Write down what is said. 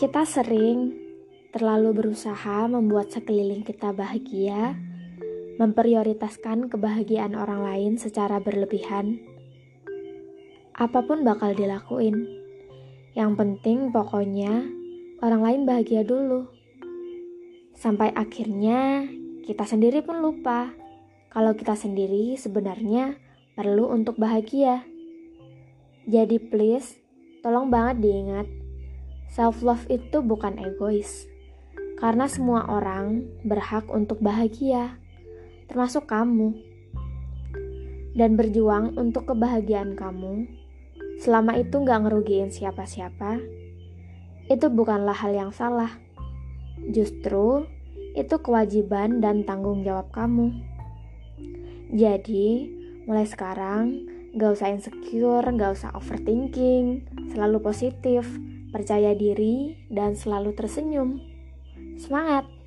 Kita sering terlalu berusaha membuat sekeliling kita bahagia, memprioritaskan kebahagiaan orang lain secara berlebihan. Apa pun bakal dilakuin. Yang penting pokoknya orang lain bahagia dulu. Sampai akhirnya kita sendiri pun lupa kalau kita sendiri sebenarnya perlu untuk bahagia. Jadi please, tolong banget diingat, self love itu bukan egois. Karena semua orang berhak untuk bahagia, termasuk kamu. Dan berjuang untuk kebahagiaan kamu, selama itu gak ngerugiin siapa-siapa, itu bukanlah hal yang salah. Justru, itu kewajiban dan tanggung jawab kamu. Jadi, mulai sekarang, gak usah insecure, gak usah overthinking, selalu positif, percaya diri, dan selalu tersenyum. Semangat!